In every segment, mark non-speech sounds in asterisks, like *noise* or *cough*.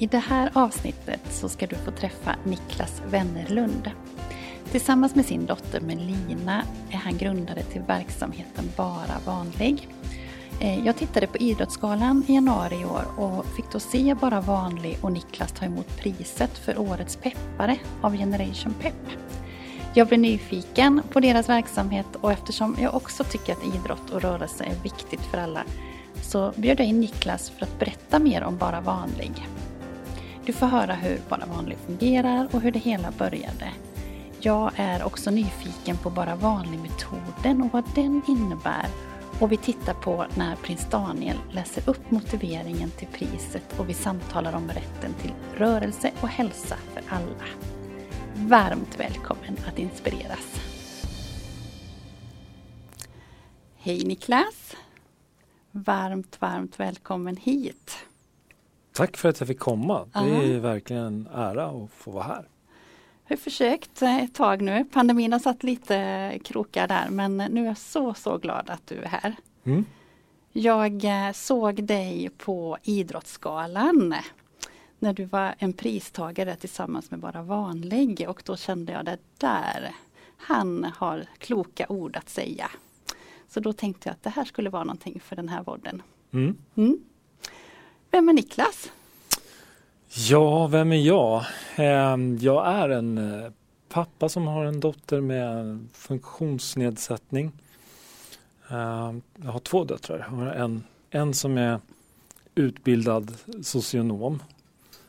I det här avsnittet så ska du få träffa Niklas Wennerlund. Tillsammans med sin dotter Melina är han grundare till verksamheten Bara Vanlig. Eh, jag tittade på Idrottsgalan i januari i år och fick då se Bara Vanlig och Niklas ta emot priset för Årets peppare av Generation Pep. Jag blev nyfiken på deras verksamhet och eftersom jag också tycker att idrott och rörelse är viktigt för alla så bjöd jag in Niklas för att berätta mer om Bara Vanlig. Du får höra hur Bara Vanlig fungerar och hur det hela började. Jag är också nyfiken på Bara Vanlig-metoden och vad den innebär. Och vi tittar på när prins Daniel läser upp motiveringen till priset och vi samtalar om rätten till rörelse och hälsa för alla. Varmt välkommen att inspireras. Hej Niklas! Varmt, varmt välkommen hit. Tack för att jag fick komma. Det är verkligen en ära att få vara här. Jag har försökt ett tag nu. Pandemin har satt lite krokar där men nu är jag så så glad att du är här. Mm. Jag eh, såg dig på Idrottsgalan när du var en pristagare tillsammans med Bara Vanlig och då kände jag det där, han har kloka ord att säga. Så då tänkte jag att det här skulle vara någonting för den här podden. Mm. Mm. Vem är Niklas? Ja, vem är jag? Ehm, jag är en eh, pappa som har en dotter med funktionsnedsättning. Ehm, jag har två döttrar. Jag har en, en som är utbildad socionom.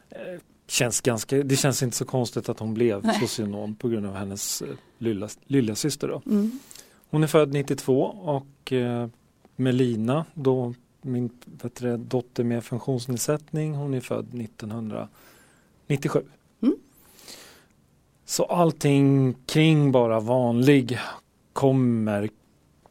Eh, känns ganska, det känns inte så konstigt att hon blev Nej. socionom på grund av hennes eh, lilla, lilla syster. Då. Mm. Hon är född 92 och Melina då min du, dotter med funktionsnedsättning, hon är född 1997. Mm. Så allting kring bara vanlig kommer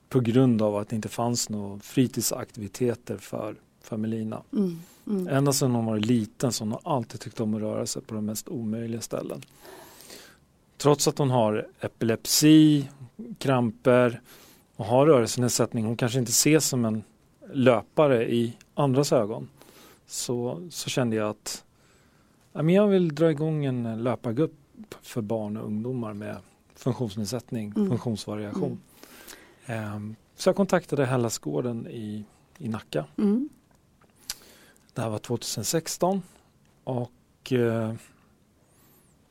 på grund av att det inte fanns några fritidsaktiviteter för, för Melina. Mm. Mm. Ända sedan hon var liten så hon har alltid tyckt om att röra sig på de mest omöjliga ställen. Trots att hon har epilepsi, kramper och har rörelsenedsättning, hon kanske inte ses som en löpare i andras ögon så, så kände jag att jag vill dra igång en löpargrupp för barn och ungdomar med funktionsnedsättning, mm. funktionsvariation. Mm. Um, så jag kontaktade Hellasgården i, i Nacka. Mm. Det här var 2016 och uh,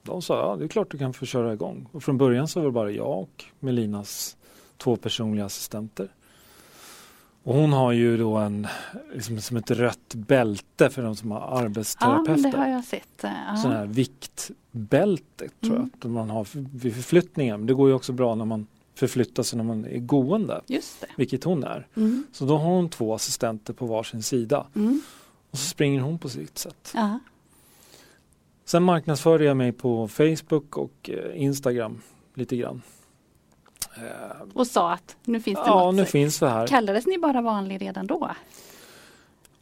de sa ja, det är klart du kan få köra igång. Och från början så var det bara jag och Melinas två personliga assistenter. Och hon har ju då en, liksom som ett rött bälte för de som har arbetsterapeuter. Ja, det har jag sett. Ja. Sån här viktbälte tror mm. jag, man har vid förflyttningar. Men det går ju också bra när man förflyttar sig när man är gående. Just det. Vilket hon är. Mm. Så då har hon två assistenter på varsin sida. Mm. Och så springer hon på sitt sätt. Ja. Sen marknadsförde jag mig på Facebook och eh, Instagram lite grann. Eh, och sa att nu finns det ja, något. nu finns det här. Kallades ni bara vanlig redan då?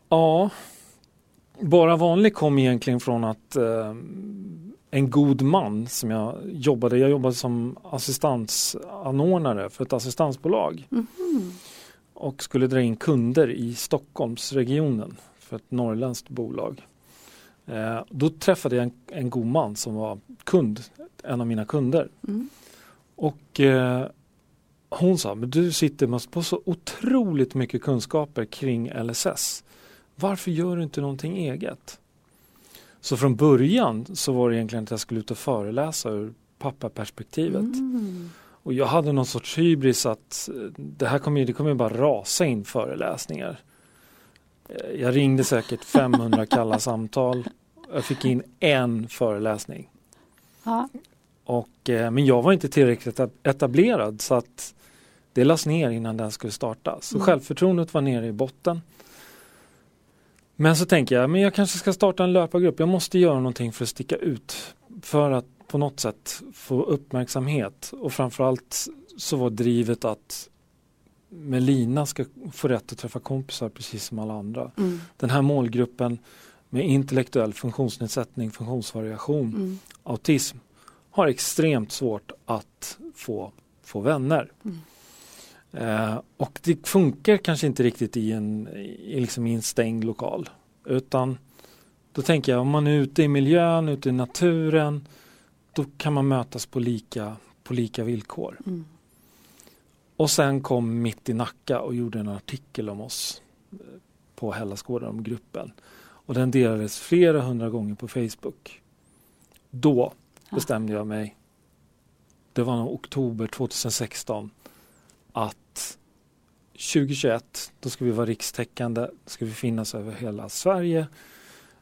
Ja, bara vanlig kom egentligen från att eh, en god man som jag jobbade, jag jobbade som assistansanordnare för ett assistansbolag. Mm -hmm. Och skulle dra in kunder i Stockholmsregionen för ett norrländskt bolag. Eh, då träffade jag en, en god man som var kund, en av mina kunder. Mm. Och eh, hon sa, men du sitter på så otroligt mycket kunskaper kring LSS. Varför gör du inte någonting eget? Så från början så var det egentligen att jag skulle ut och föreläsa ur pappaperspektivet. Mm. Och jag hade någon sorts hybris att eh, det här kommer ju, det kommer ju bara rasa in föreläsningar. Eh, Jag ringde säkert 500 kalla samtal. Jag fick in en föreläsning. Ja. Och, eh, men jag var inte tillräckligt eta- etablerad så att det lades ner innan den skulle starta. Så Mm. självförtroendet var nere i botten. Men så tänker jag, men jag kanske ska starta en löpargrupp. Jag måste göra någonting för att sticka ut. För att på något sätt få uppmärksamhet. Och framförallt så var drivet att Melina ska få rätt att träffa kompisar precis som alla andra. Mm. Den här målgruppen med intellektuell funktionsnedsättning, funktionsvariation, Mm. autism har extremt svårt att få, få vänner. Mm. Eh, och det funkar kanske inte riktigt i en, i, liksom i en stängd lokal. Utan då tänker jag om man är ute i miljön, ute i naturen, då kan man mötas på lika, på lika villkor. Mm. Och sen kom Mitt i Nacka och gjorde en artikel om oss eh, på Hellasgården om gruppen. Och den delades flera hundra gånger på Facebook. Då. Bestämde jag mig, det var nog oktober 2016, att 2021 då ska vi vara rikstäckande, då ska vi finnas över hela Sverige.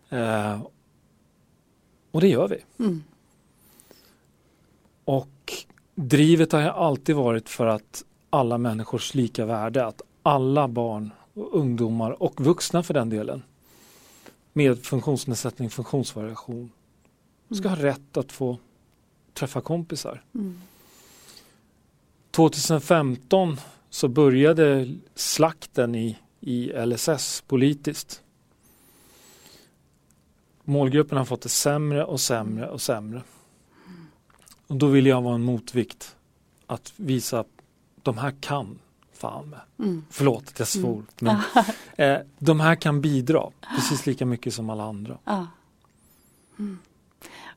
Eh, och det gör vi. Mm. Och drivet har alltid varit för att alla människors lika värde, att alla barn och ungdomar och vuxna för den delen med funktionsnedsättning, funktionsvariation ska ha rätt att få träffa kompisar. Mm. 2015 så började slakten i, i LSS politiskt. Målgruppen har fått det sämre och sämre och sämre. Och då vill jag vara en motvikt. Att visa att de här kan fan med. Mm. Förlåt att jag svor. Men, *laughs* eh, de här kan bidra precis lika mycket som alla andra. Mm.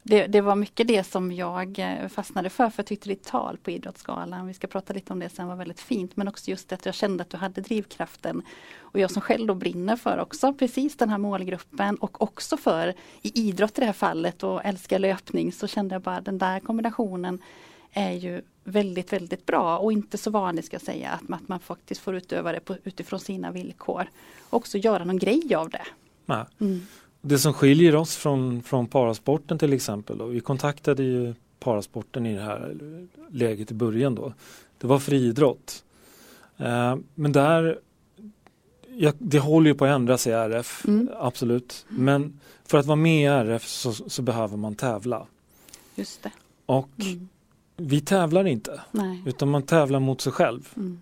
Det, det var mycket det som jag eh, fastnade för, för jag tyckte ditt tal på Idrottsgalan, vi ska prata lite om det sen, var väldigt fint. Men också just att jag kände att du hade drivkraften. Och jag som själv då brinner för också precis den här målgruppen och också för i idrott i det här fallet och älskar löpning så kände jag bara den där kombinationen är ju väldigt, väldigt bra och inte så vanligt ska jag säga att man, att man faktiskt får utöva det på, utifrån sina villkor. Och också göra någon grej av det. Mm. Det som skiljer oss från, från parasporten till exempel, och vi kontaktade ju parasporten i det här läget i början då. Det var friidrott. Eh, men där, ja, det håller ju på att ändra sig i RF, Mm. absolut. Men för att vara med i RF så, så behöver man tävla. Just det. Och Mm. vi tävlar inte, Nej. utan man tävlar mot sig själv. Mm.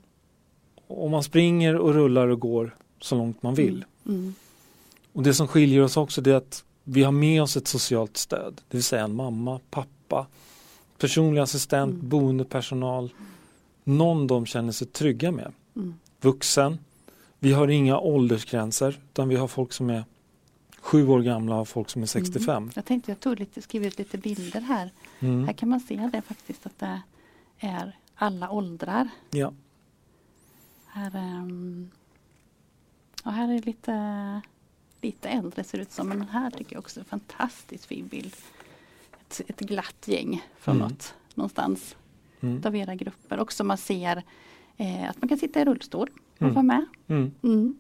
Och man springer och rullar och går så långt man vill. Mm. Och det som skiljer oss också det är att vi har med oss ett socialt stöd. Det vill säga en mamma, pappa, personlig assistent, Mm. boendepersonal. Någon de känner sig trygga med. Mm. Vuxen. Vi har inga åldersgränser utan vi har folk som är sju år gamla och folk som är 65. Mm. Jag tänkte jag tog lite, skrivit lite bilder här. Mm. Här kan man se det faktiskt att det är alla åldrar. Ja. Här, ehm, och här är lite, lite äldre ser ut som. Men här tycker jag också är en fantastiskt fin bild. Ett, ett glatt gäng från Mm. något, någonstans Mm. av era grupper. Också man ser eh, att man kan sitta i rullstol och Mm. vara med. Mm. Mm.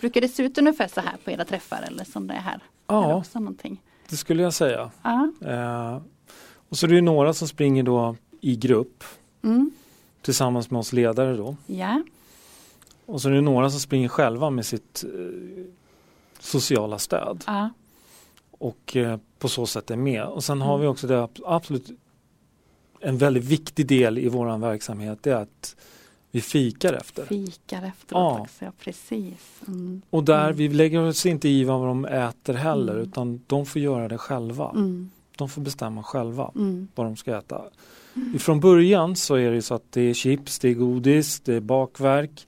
Brukar det se ut ungefär så här på era träffar eller som det är här? Är det ja, också någonting? det skulle jag säga. Eh, och så är det ju några som springer då i grupp Mm. tillsammans med oss ledare då. Ja. Och så är det några som springer själva med sitt eh, sociala stöd Ja. och eh, på så sätt är med. Och sen har Mm. vi också det ab- absolut en väldigt viktig del i våran verksamhet det är att vi fikar efter. Fikar efteråt Ja. också, ja precis. Mm. Och där Mm. vi lägger oss inte i vad de äter heller Mm. utan de får göra det själva. Mm. De får bestämma själva Mm. vad de ska äta. Från början så är det så att det är chips, det är godis, det är bakverk.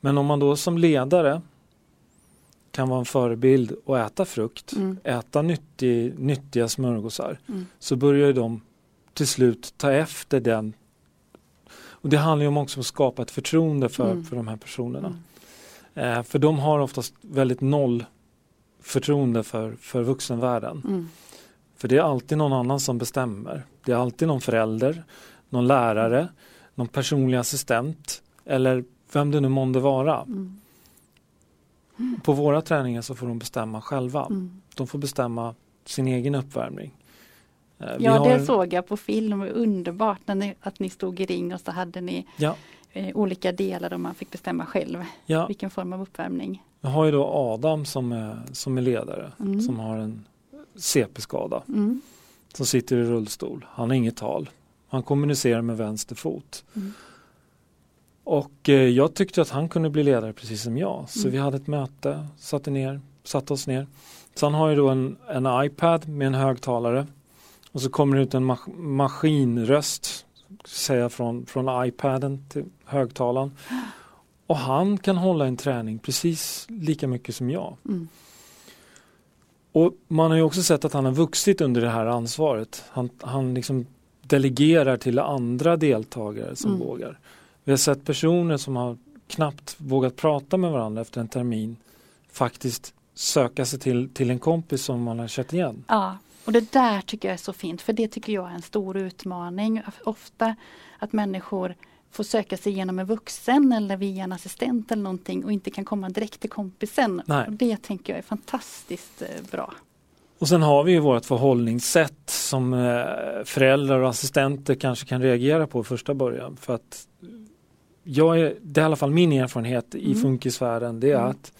Men om man då som ledare kan vara en förebild och äta frukt, Mm. äta nyttig, nyttiga smörgåsar, Mm. så börjar de till slut ta efter den. Och Det handlar om också att skapa ett förtroende för, Mm. för de här personerna. Mm. Eh, för de har oftast väldigt noll förtroende för, för vuxenvärlden. Mm. För det är alltid någon annan som bestämmer. Det är alltid någon förälder, någon lärare, någon personlig assistent eller vem det nu månde vara. Mm. På våra träningar så får de bestämma själva. Mm. De får bestämma sin egen uppvärmning. Eh, vi Ja, har- det såg jag på film. Underbart när ni, att ni stod i ring och så hade ni Ja, eh, olika delar och man fick bestämma själv ja. vilken form av uppvärmning. Jag har ju då Adam som är, som är ledare, Mm. som har en CP-skada, Mm. som sitter i rullstol. Han har inget tal. Han kommunicerar med vänster fot. Mm. Och eh, jag tyckte att han kunde bli ledare precis som jag. Så Mm. vi hade ett möte, satte, ner, satte oss ner. Så han har ju då en, en iPad med en högtalare. Och så kommer det ut en mas- maskinröst säga från, från iPaden till högtalaren. Och han kan hålla en träning precis lika mycket som jag. Mm. Och man har ju också sett att han har vuxit under det här ansvaret. Han, han liksom delegerar till andra deltagare som Mm. vågar. Vi har sett personer som har knappt vågat prata med varandra efter en termin faktiskt söka sig till, till en kompis som man har känt igen. Ja, och det där tycker jag är så fint för det tycker jag är en stor utmaning. Ofta att människor får söka sig genom en vuxen eller via en assistent eller någonting och inte kan komma direkt till kompisen. Nej. Och det tänker jag är fantastiskt eh, bra. Och sen har vi ju vårt förhållningssätt som eh, föräldrar och assistenter kanske kan reagera på i första början. För att jag är, det är i alla fall min erfarenhet i Mm. funkisvärlden, det är Mm. att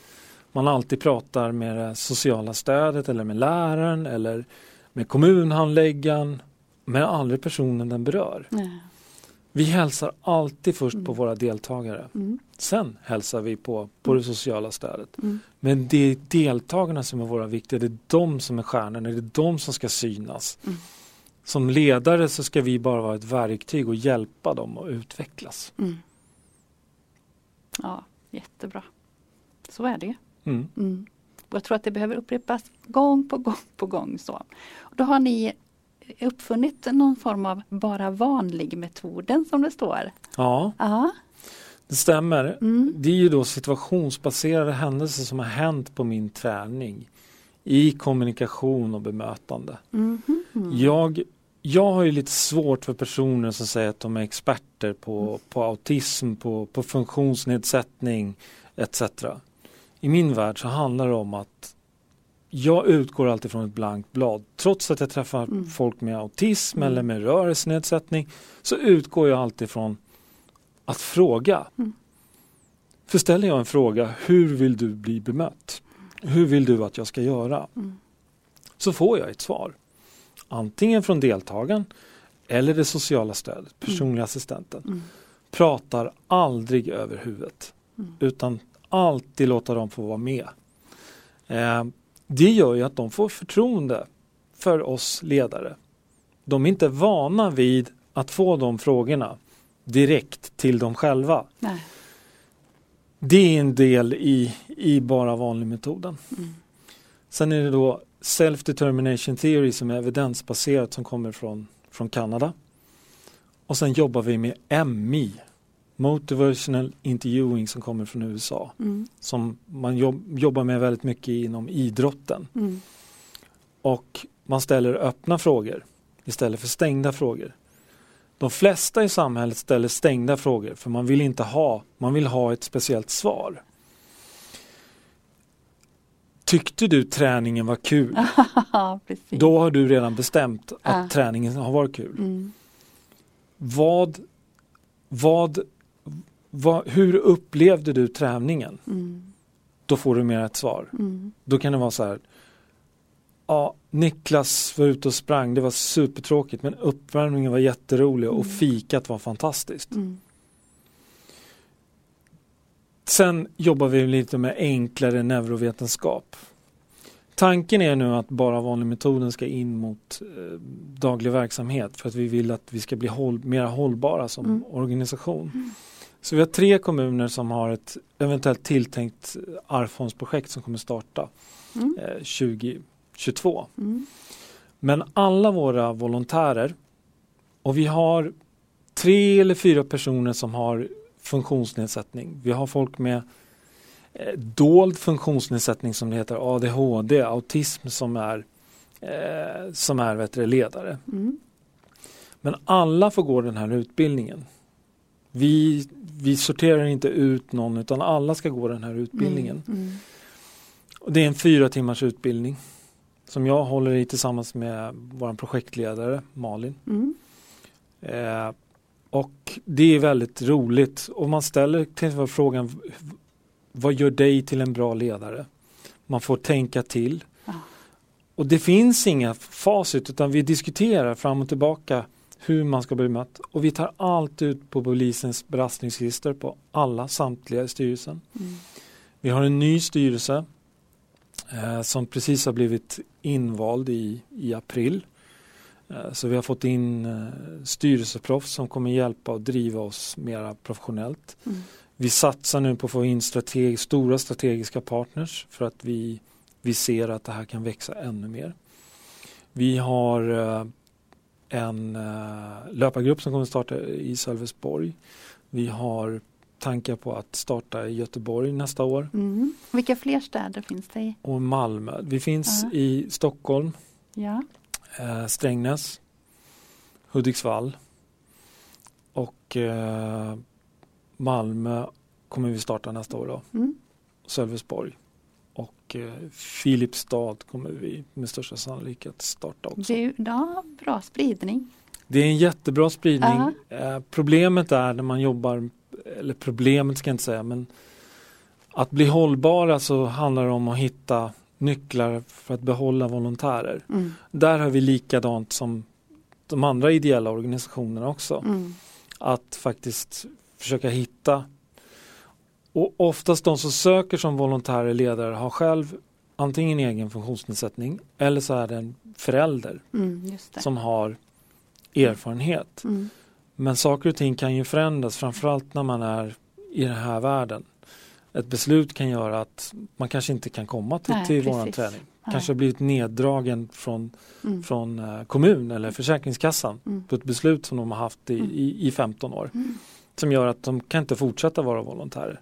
man alltid pratar med det sociala stödet eller med läraren eller med kommunhandläggaren men aldrig personen den berör. Nej. Vi hälsar alltid först på Mm. våra deltagare. Mm. Sen hälsar vi på, på det sociala stödet. Mm. Men det är deltagarna som är våra viktiga, det är de som är stjärnorna, det är de som ska synas. Mm. Som ledare så ska vi bara vara ett verktyg och hjälpa dem att utvecklas. Ja, jättebra. Så är det. Mm. Mm. Jag tror att det behöver upprepas gång på gång på gång. Så. Då har ni uppfunnit någon form av bara vanlig-metoden som det står. Ja, Ja. det stämmer. Mm. Det är ju då situationsbaserade händelser som har hänt på min träning i kommunikation och bemötande. Mm. Jag, jag har ju lite svårt för personer som säger att de är experter på, på autism, på, på funktionsnedsättning etc. I min värld så handlar det om att jag utgår alltid från ett blankt blad. Trots att jag träffar Mm. folk med autism Mm. eller med rörelsenedsättning så utgår jag alltid från att fråga. Mm. För ställer jag en fråga, hur vill du bli bemött? Hur vill du att jag ska göra? Mm. så får jag ett svar. Antingen från deltagaren eller det sociala stödet, personliga assistenten. Mm. Pratar aldrig över huvudet Mm. utan alltid låta dem få vara med. Eh, det gör ju att de får förtroende för oss ledare. De är inte vana vid att få de frågorna direkt till dem själva. Nej. Det är en del i, i bara vanlig metoden. Mm. Sen är det då Self-Determination Theory som är evidensbaserat som kommer från, från Kanada. Och sen jobbar vi med MI, Motivational Interviewing som kommer från USA. Mm. Som man jobb, jobbar med väldigt mycket inom idrotten. Mm. Och man ställer öppna frågor istället för stängda frågor. De flesta i samhället ställer stängda frågor för man vill inte ha, man vill ha ett speciellt svar. Tyckte du träningen var kul? *laughs* Då har du redan bestämt att Ja. träningen har varit kul. Mm. Vad, vad, vad, hur upplevde du träningen? Mm. Då får du mer ett svar. Mm. Då kan det vara så här. Ja, Niklas var ute och sprang, det var supertråkigt men uppvärmningen var jätterolig och Mm. fikat var fantastiskt. Mm. Sen jobbar vi lite med enklare neurovetenskap. Tanken är nu att bara vanlig metoden ska in mot eh, daglig verksamhet för att vi vill att vi ska bli håll, mer hållbara som Mm. organisation. Så vi har tre kommuner som har ett eventuellt tilltänkt arvsfondsprojekt som kommer starta Mm. eh, 2022. Mm. Men alla våra volontärer och vi har tre eller fyra personer som har funktionsnedsättning. Vi har folk med eh, dold funktionsnedsättning som det heter, ADHD, autism som är eh, som är vet du, ledare. Mm. Men alla får gå den här utbildningen. Vi, vi sorterar inte ut någon utan alla ska gå den här utbildningen. Mm. Mm. Och det är en fyra timmars utbildning som jag håller i tillsammans med vår projektledare Malin. Mm. Eh, och det är väldigt roligt och man ställer till frågan vad gör dig till en bra ledare? Man får tänka till. Och det finns inga facit utan vi diskuterar fram och tillbaka hur man ska bli mött och vi tar allt ut på polisens belastningsregister på alla samtliga i styrelsen. Mm. Vi har en ny styrelse eh, som precis har blivit invald i, i april. Eh, så vi har fått in eh, styrelseproffs som kommer hjälpa och driva oss mera professionellt. Mm. Vi satsar nu på att få in strateg stora strategiska partners för att vi, vi ser att det här kan växa ännu mer. Vi har eh, en löpargrupp som kommer starta i Sölvesborg. Vi har tankar på att starta i Göteborg nästa år Mm. Vilka fler städer finns det i? och Malmö. Vi finns Ja. i Stockholm, Ja. Eh, Strängnäs, Hudiksvall och eh, Malmö kommer vi starta nästa år då. Mm. Sölvesborg och eh, Filipstad kommer vi med största sannolikhet starta också. Det ja, bra spridning. Det är en jättebra spridning. Ja. Eh, problemet är när man jobbar, eller problemet ska jag inte säga, men att bli hållbara så handlar det om att hitta nycklar för att behålla volontärer. Mm. Där har vi likadant som de andra ideella organisationerna också. Mm. Att faktiskt försöka hitta och oftast de som söker som volontärer ledare har själv antingen egen funktionsnedsättning eller så är det en förälder Mm. Som har erfarenhet. Mm. Men saker och ting kan ju förändras framförallt när man är i den här världen. Ett beslut kan göra att man kanske inte kan komma till, Nej, till våran träning. Kanske har blivit neddragen från, Mm. från eh, kommun eller Försäkringskassan Mm. på ett beslut som de har haft i, Mm. i, i 15 år. Mm. Som gör att de kan inte fortsätta vara volontärer.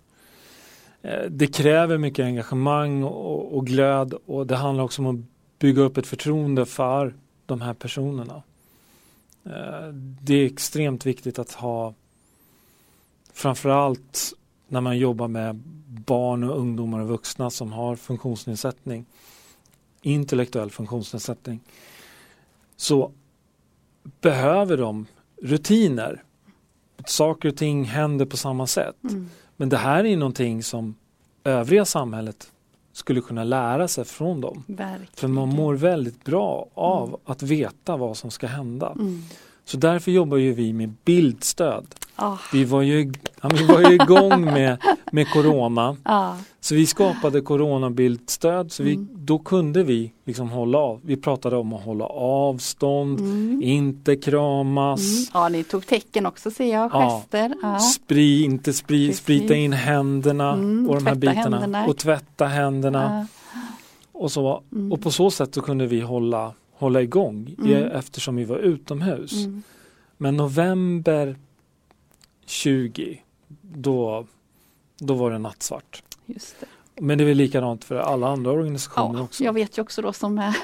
Eh, Det kräver mycket engagemang och, och glöd och det handlar också om att bygga upp ett förtroende för de här personerna. Eh, Det är extremt viktigt att ha framförallt när man jobbar med barn och ungdomar och vuxna som har funktionsnedsättning, intellektuell funktionsnedsättning, så behöver de rutiner. Saker och ting händer på samma sätt. Mm. Men det här är någonting som övriga samhället skulle kunna lära sig från dem. Verkligen. För man mår väldigt bra av att veta vad som ska hända. Mm. Så därför jobbar ju vi med bildstöd. Ah, Vi var ju, ja, vi var ju igång med, *laughs* med Corona. ja. Så vi skapade coronabildstöd. Så vi, Mm. då kunde vi liksom hålla av. Vi pratade om att hålla avstånd, Mm. inte kramas, Mm. Ja, ni tog tecken också ser jag, Ja. gester. Ja. spri, inte spri, Precis. sprita in händerna Mm, och de här bitarna. händerna. Och tvätta händerna. Ja. Och, så. Mm. och på så sätt så kunde vi hålla, hålla igång Mm. eftersom vi var utomhus. Men november 20 då, då var det nattsvart. Just det. Men det är väl likadant för alla andra organisationer Ja, också. jag vet ju också då som är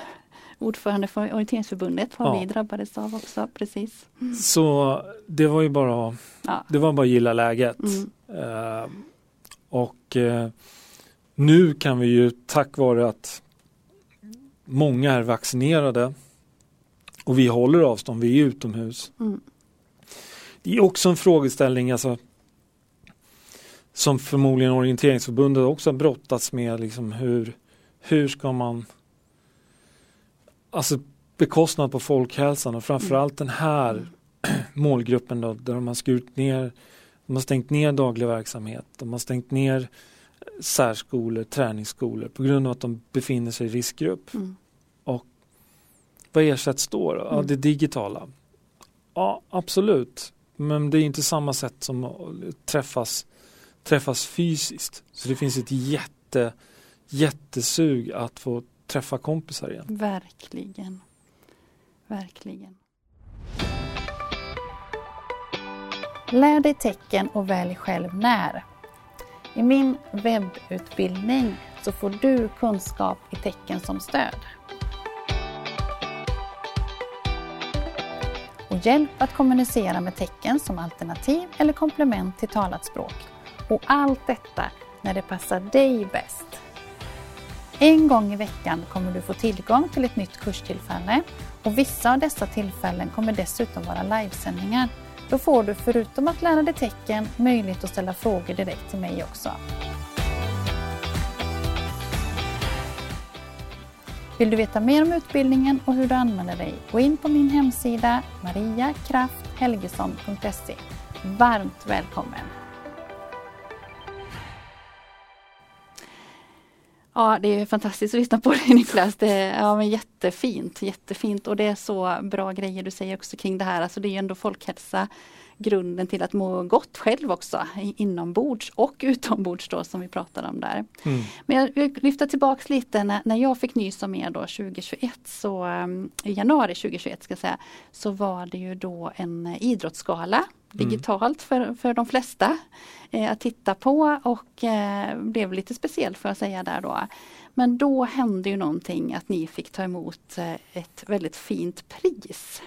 ordförande för Orienteringsförbundet vad Ja. vi drabbades av också. Precis. Så det var ju bara, Ja. det var bara att gilla läget. Mm. Eh, och eh, nu kan vi ju tack vare att många är vaccinerade och vi håller avstånd, vi är utomhus. Mm. Det är också en frågeställning alltså, som förmodligen Orienteringsförbundet också har brottats med. Liksom hur, hur ska man alltså bekostnad på folkhälsan och framförallt den här *clears throat* målgruppen då, där de har skurit ner, de har stängt ner daglig verksamhet, de har stängt ner särskolor, träningsskolor på grund av att de befinner sig i riskgrupp. Mm. Vad ersätts då? då? Ja, Mm. det digitala. Ja, absolut. Men det är inte samma sätt som att träffas, träffas fysiskt. Så det finns ett jätte, jättesug att få träffa kompisar igen. Verkligen. Verkligen. Lär dig tecken och välj själv när. I min webbutbildning så får du kunskap i tecken som stöd. Och hjälp att kommunicera med tecken som alternativ eller komplement till talat språk. Och allt detta när det passar dig bäst. En gång i veckan kommer du få tillgång till ett nytt kurstillfälle och vissa av dessa tillfällen kommer dessutom vara livesändningar. Då får du förutom att lära dig tecken möjlighet att ställa frågor direkt till mig också. Vill du veta mer om utbildningen och hur du använder dig? Gå in på min hemsida mariakrafthelgesson.se. Varmt välkommen! Ja, det är fantastiskt att lyssna på dig Niklas. Det är ja, men jättefint, jättefint och det är så bra grejer du säger också kring det här. Alltså det är ju ändå folkhälsa grunden till att må gott själv också inombords och utombords då som vi pratade om där. Mm. Men jag vill lyfta tillbaks lite när, när jag fick nys om er då 2021 så um, i januari 2021 ska säga så var det ju då en idrottsgala mm. digitalt för, för de flesta eh, att titta på och eh, blev lite speciellt får jag säga där då. Men då hände ju någonting att ni fick ta emot eh, ett väldigt fint pris.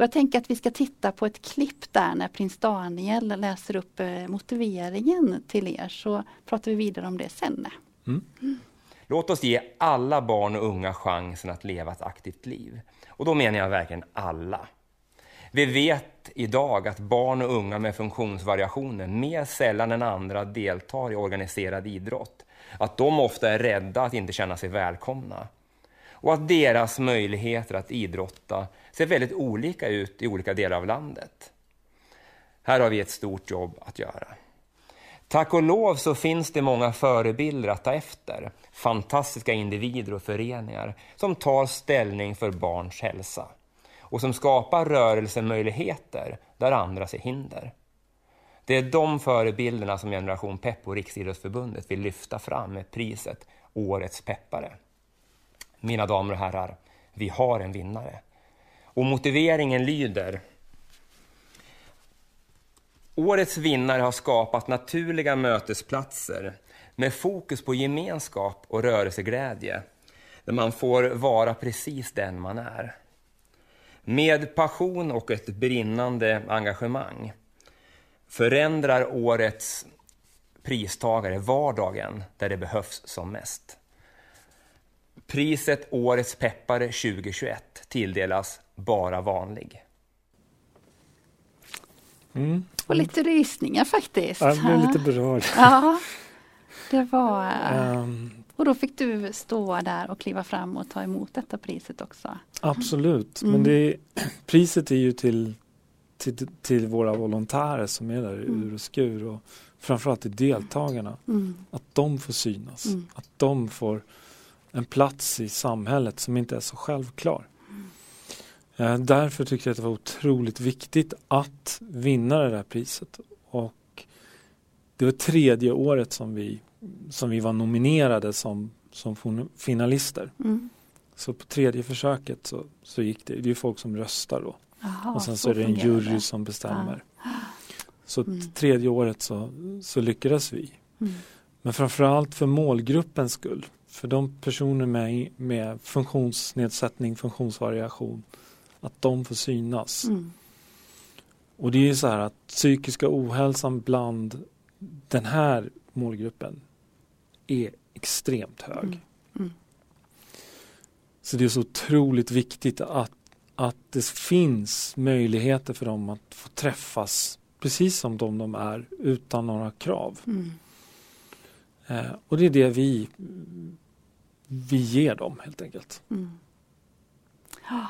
Och jag tänker att vi ska titta på ett klipp där när prins Daniel läser upp eh, motiveringen till er så pratar vi vidare om det sen. Mm. Mm. Låt oss ge alla barn och unga chansen att leva ett aktivt liv. Och då menar jag verkligen alla. Vi vet idag att barn och unga med funktionsvariationer mer sällan än andra deltar i organiserad idrott. Att de ofta är rädda att inte känna sig välkomna. Och att deras möjligheter att idrotta ser väldigt olika ut i olika delar av landet. Här har vi ett stort jobb att göra. Tack och lov så finns det många förebilder att ta efter. Fantastiska individer och föreningar som tar ställning för barns hälsa och som skapar rörelsemöjligheter där andra ser hinder. Det är de förebilderna som Generation Pepp och Riksidrottsförbundet vill lyfta fram med priset Årets peppare. Mina damer och herrar, vi har en vinnare. Och motiveringen lyder Årets vinnare har skapat naturliga mötesplatser med fokus på gemenskap och rörelseglädje, där man får vara precis den man är. Med passion och ett brinnande engagemang förändrar årets pristagare vardagen där det behövs som mest. Priset Årets peppare 2021 tilldelas Bara vanlig. Mm. Och lite rysningar faktiskt. Jag blev lite berörd. Ja, *laughs* det var... Um, och då fick du stå där och kliva fram och ta emot detta priset också. Absolut, mm. men det, *clears throat* priset är ju till, till, till, våra volontärer som är där mm. ur och skur och framförallt till deltagarna. Mm. Att de får synas, mm. att de får en plats i samhället som inte är så självklar. Mm. Därför tyckte jag att det var otroligt viktigt att vinna det där priset. Och det var tredje året som vi, som vi var nominerade som, som finalister. Mm. Så på tredje försöket så, så gick det, det är folk som röstar då. Aha, och sen så, så är det en jury det. som bestämmer. Ja. Så mm. tredje året så, så lyckades vi. Mm. Men framförallt för målgruppens skull för de personer med, med funktionsnedsättning, funktionsvariation, att de får synas. Mm. Och det är så här att psykiska ohälsan bland den här målgruppen är extremt hög. Mm. Mm. Så det är så otroligt viktigt att, att det finns möjligheter för dem att få träffas precis som de, de är utan några krav. Mm. Eh, och det är det vi vi ger dem helt enkelt. Mm. Ja.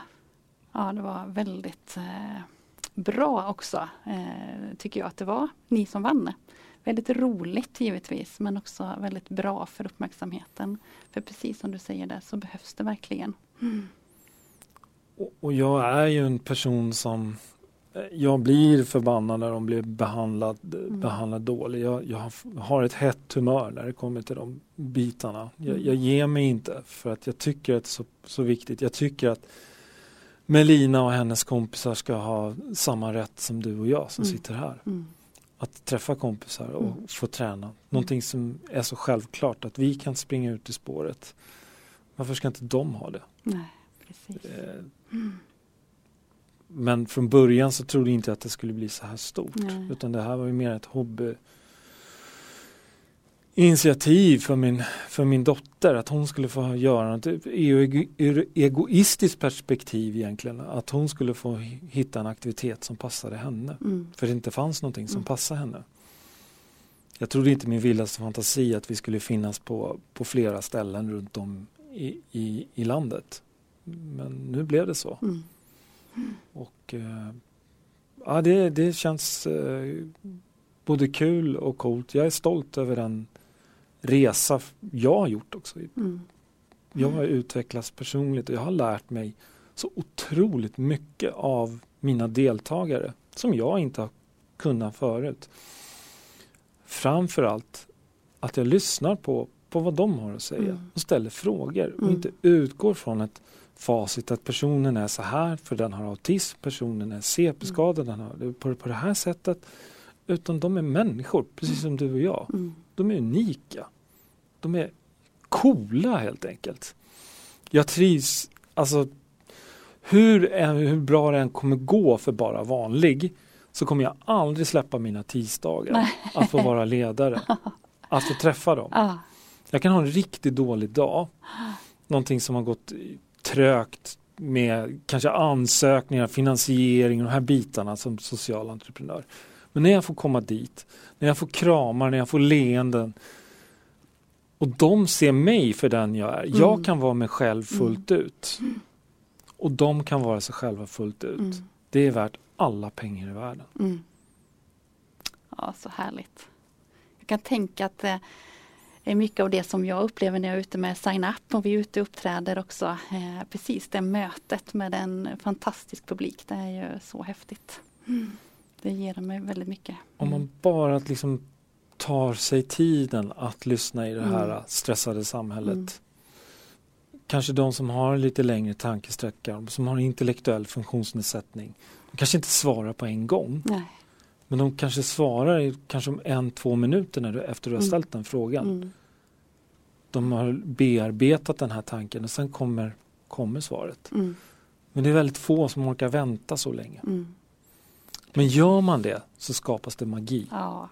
ja, det var väldigt eh, bra också eh, tycker jag att det var, ni som vann. Väldigt roligt givetvis men också väldigt bra för uppmärksamheten. För precis som du säger där så behövs det verkligen. Mm. Och, och jag är ju en person som jag blir förbannad när de blir behandlad, mm. behandlad dåligt. Jag, jag, har ett hett humör när det kommer till de bitarna. Jag, mm. jag ger mig inte för att jag tycker att det är så, så viktigt. Jag tycker att Melina och hennes kompisar ska ha samma rätt som du och jag som mm. sitter här. Mm. Att träffa kompisar och mm. få träna. Någonting som är så självklart att vi kan springa ut i spåret. Varför ska inte de ha det? Nej, precis. Eh, men från början så trodde jag inte att det skulle bli så här stort. Nej. Utan det här var ju mer ett hobby initiativ för min, för min dotter att hon skulle få göra något ur ur egoistiskt perspektiv egentligen. Att hon skulle få hitta en aktivitet som passade henne. Mm. För det inte fanns någonting som Mm. passade henne. Jag trodde inte min vildaste fantasi att vi skulle finnas på, på flera ställen runt om i, i, i landet. Men nu blev det så. Mm. Och eh, ja, det, det känns eh, både kul och coolt. Jag är stolt över den resa jag har gjort också. Mm. Jag har utvecklats personligt och jag har lärt mig så otroligt mycket av mina deltagare som jag inte har kunnat förut. Framförallt att jag lyssnar på, på vad de har att säga Mm. och ställer frågor och Mm. inte utgår från ett facit att personen är så här för den har autism, personen är CP-skadad, den har det på, på det här sättet. Utan de är människor, precis som du och jag. Mm. De är unika. De är coola helt enkelt. Jag trivs, alltså hur, hur bra det än kommer gå för bara vanlig så kommer jag aldrig släppa mina tisdagar Nej. att få vara ledare. Att få träffa dem. *laughs* Ja. Jag kan ha en riktigt dålig dag. Någonting som har gått trögt med kanske ansökningar, finansiering och de här bitarna som social entreprenör. Men när jag får komma dit, när jag får kramar, när jag får leenden och de ser mig för den jag är. Jag Mm. kan vara mig själv fullt ut. Och de kan vara sig själva fullt ut. Mm. Det är värt alla pengar i världen. Mm. Ja, så härligt. Jag kan tänka att det är mycket av det som jag upplever när jag är ute med Sign Up och vi är ute och uppträder också. Eh, precis det mötet med en fantastisk publik. Det är ju så häftigt. Det ger mig väldigt mycket. Om man bara liksom tar sig tiden att lyssna i det här Mm. stressade samhället. Mm. Kanske de som har lite längre tankesträcka, som har intellektuell funktionsnedsättning. De kanske inte svarar på en gång, Nej. Men de kanske svarar i, kanske om en, två minuter när du, efter du har Mm. ställt den frågan. Mm. De har bearbetat den här tanken och sen kommer, kommer svaret. Mm. Men det är väldigt få som orkar vänta så länge. Mm. Men gör man det så skapas det magi. Ja.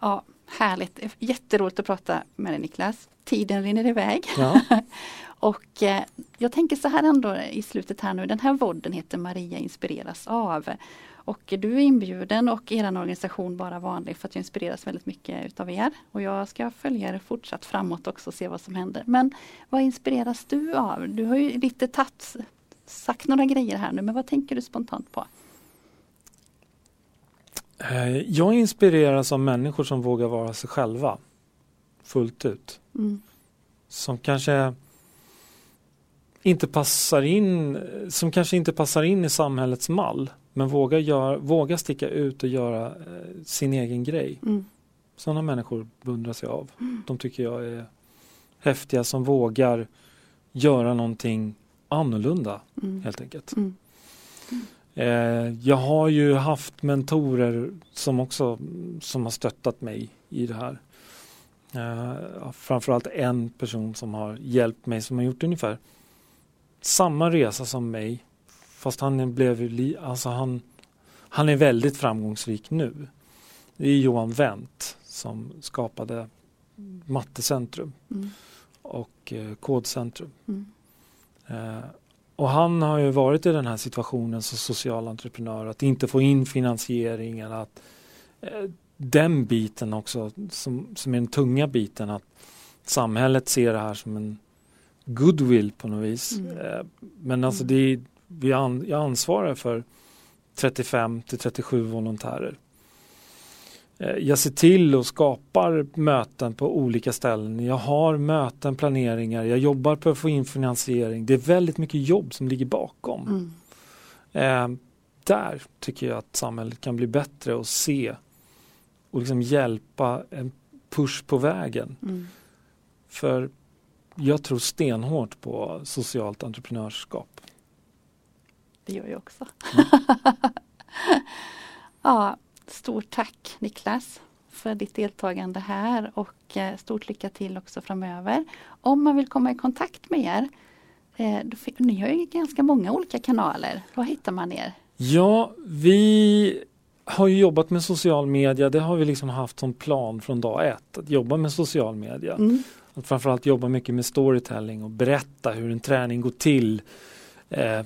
ja, härligt. Jätteroligt att prata med dig Niklas. Tiden rinner iväg. Ja. *laughs* Och eh, jag tänker så här ändå i slutet här nu. Den här vodden heter Maria inspireras av. Och du är inbjuden och er organisation Bara vanlig för att jag inspireras väldigt mycket utav er. Och jag ska följa er fortsatt framåt också och se vad som händer. Men vad inspireras du av? Du har ju lite tatt, sagt några grejer här nu men vad tänker du spontant på? Eh, Jag inspireras av människor som vågar vara sig själva fullt ut. Mm. Som kanske inte passar in, som kanske inte passar in i samhällets mall. Men vågar, gör, vågar sticka ut och göra eh, sin egen grej. Mm. Sådana människor beundras jag av. De tycker jag är häftiga som vågar göra någonting annorlunda Mm. helt enkelt. Mm. Eh, jag har ju haft mentorer som också som har stöttat mig i det här. Eh, framförallt en person som har hjälpt mig som har gjort ungefär samma resa som mig. Fast han blev ju alltså han, han är väldigt framgångsrik nu. Det är Johan Wendt som skapade Mattecentrum Mm. och eh, Kodcentrum. Mm. Eh, och han har ju varit i den här situationen som social entreprenör, att inte få in finansiering eller att eh, den biten också som, som är den tunga biten att samhället ser det här som en goodwill på något vis. Mm. Eh, men alltså Mm. det är, vi an, jag ansvarar för 35 till 37 volontärer. Eh, Jag ser till och skapar möten på olika ställen. Jag har möten, planeringar, jag jobbar på att få in finansiering. Det är väldigt mycket jobb som ligger bakom. Mm. Eh, där tycker jag att samhället kan bli bättre och se och liksom hjälpa en push på vägen. Mm. För jag tror stenhårt på socialt entreprenörskap. Det gör jag också. Mm. *laughs* ja, stort tack Niklas för ditt deltagande här och eh, stort lycka till också framöver. Om man vill komma i kontakt med er, Eh, ni har ju ganska många olika kanaler. Var hittar man er? Ja, vi har jobbat med social media. Det har vi liksom haft som plan från dag ett. Att jobba med social media. Mm. Att framförallt jobba mycket med storytelling och berätta hur en träning går till. Eh,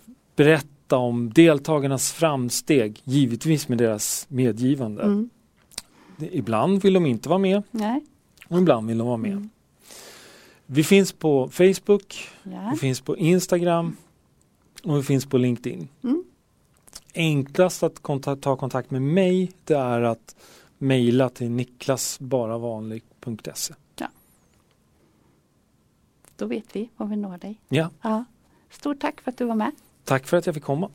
berätta om deltagarnas framsteg, givetvis med deras medgivande. Mm. Ibland vill de inte vara med Nej. och ibland vill de vara med. Mm. Vi finns på Facebook, ja. vi finns på Instagram och vi finns på LinkedIn. Mm. Enklast att kontakt, ta kontakt med mig det är att mejla till niklasbaravanlig.se. Ja. Då vet vi var vi når dig. Ja. ja. Stort tack för att du var med. Tack för att jag fick komma.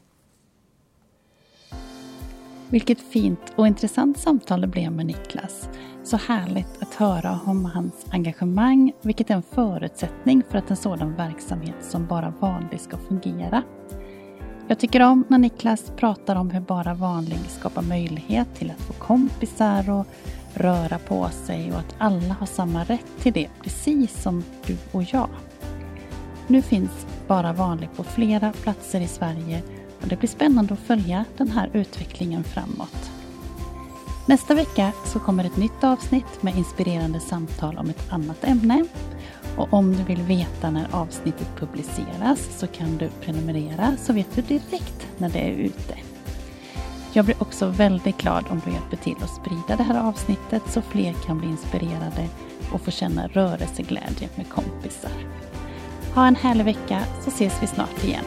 Vilket fint och intressant samtal det blev med Niklas. Så härligt att höra om hans engagemang, vilket är en förutsättning för att en sådan verksamhet som Bara Vanlig ska fungera. Jag tycker om när Niklas pratar om hur Bara Vanlig skapar möjlighet till att få kompisar och röra på sig och att alla har samma rätt till det, precis som du och jag. Nu finns bara Vanlig på flera platser i Sverige och det blir spännande att följa den här utvecklingen framåt. Nästa vecka så kommer ett nytt avsnitt med inspirerande samtal om ett annat ämne. Och om du vill veta när avsnittet publiceras så kan du prenumerera så vet du direkt när det är ute. Jag blir också väldigt glad om du hjälper till att sprida det här avsnittet så fler kan bli inspirerade och få känna rörelseglädje med kompisar. Ha en härlig vecka så ses vi snart igen.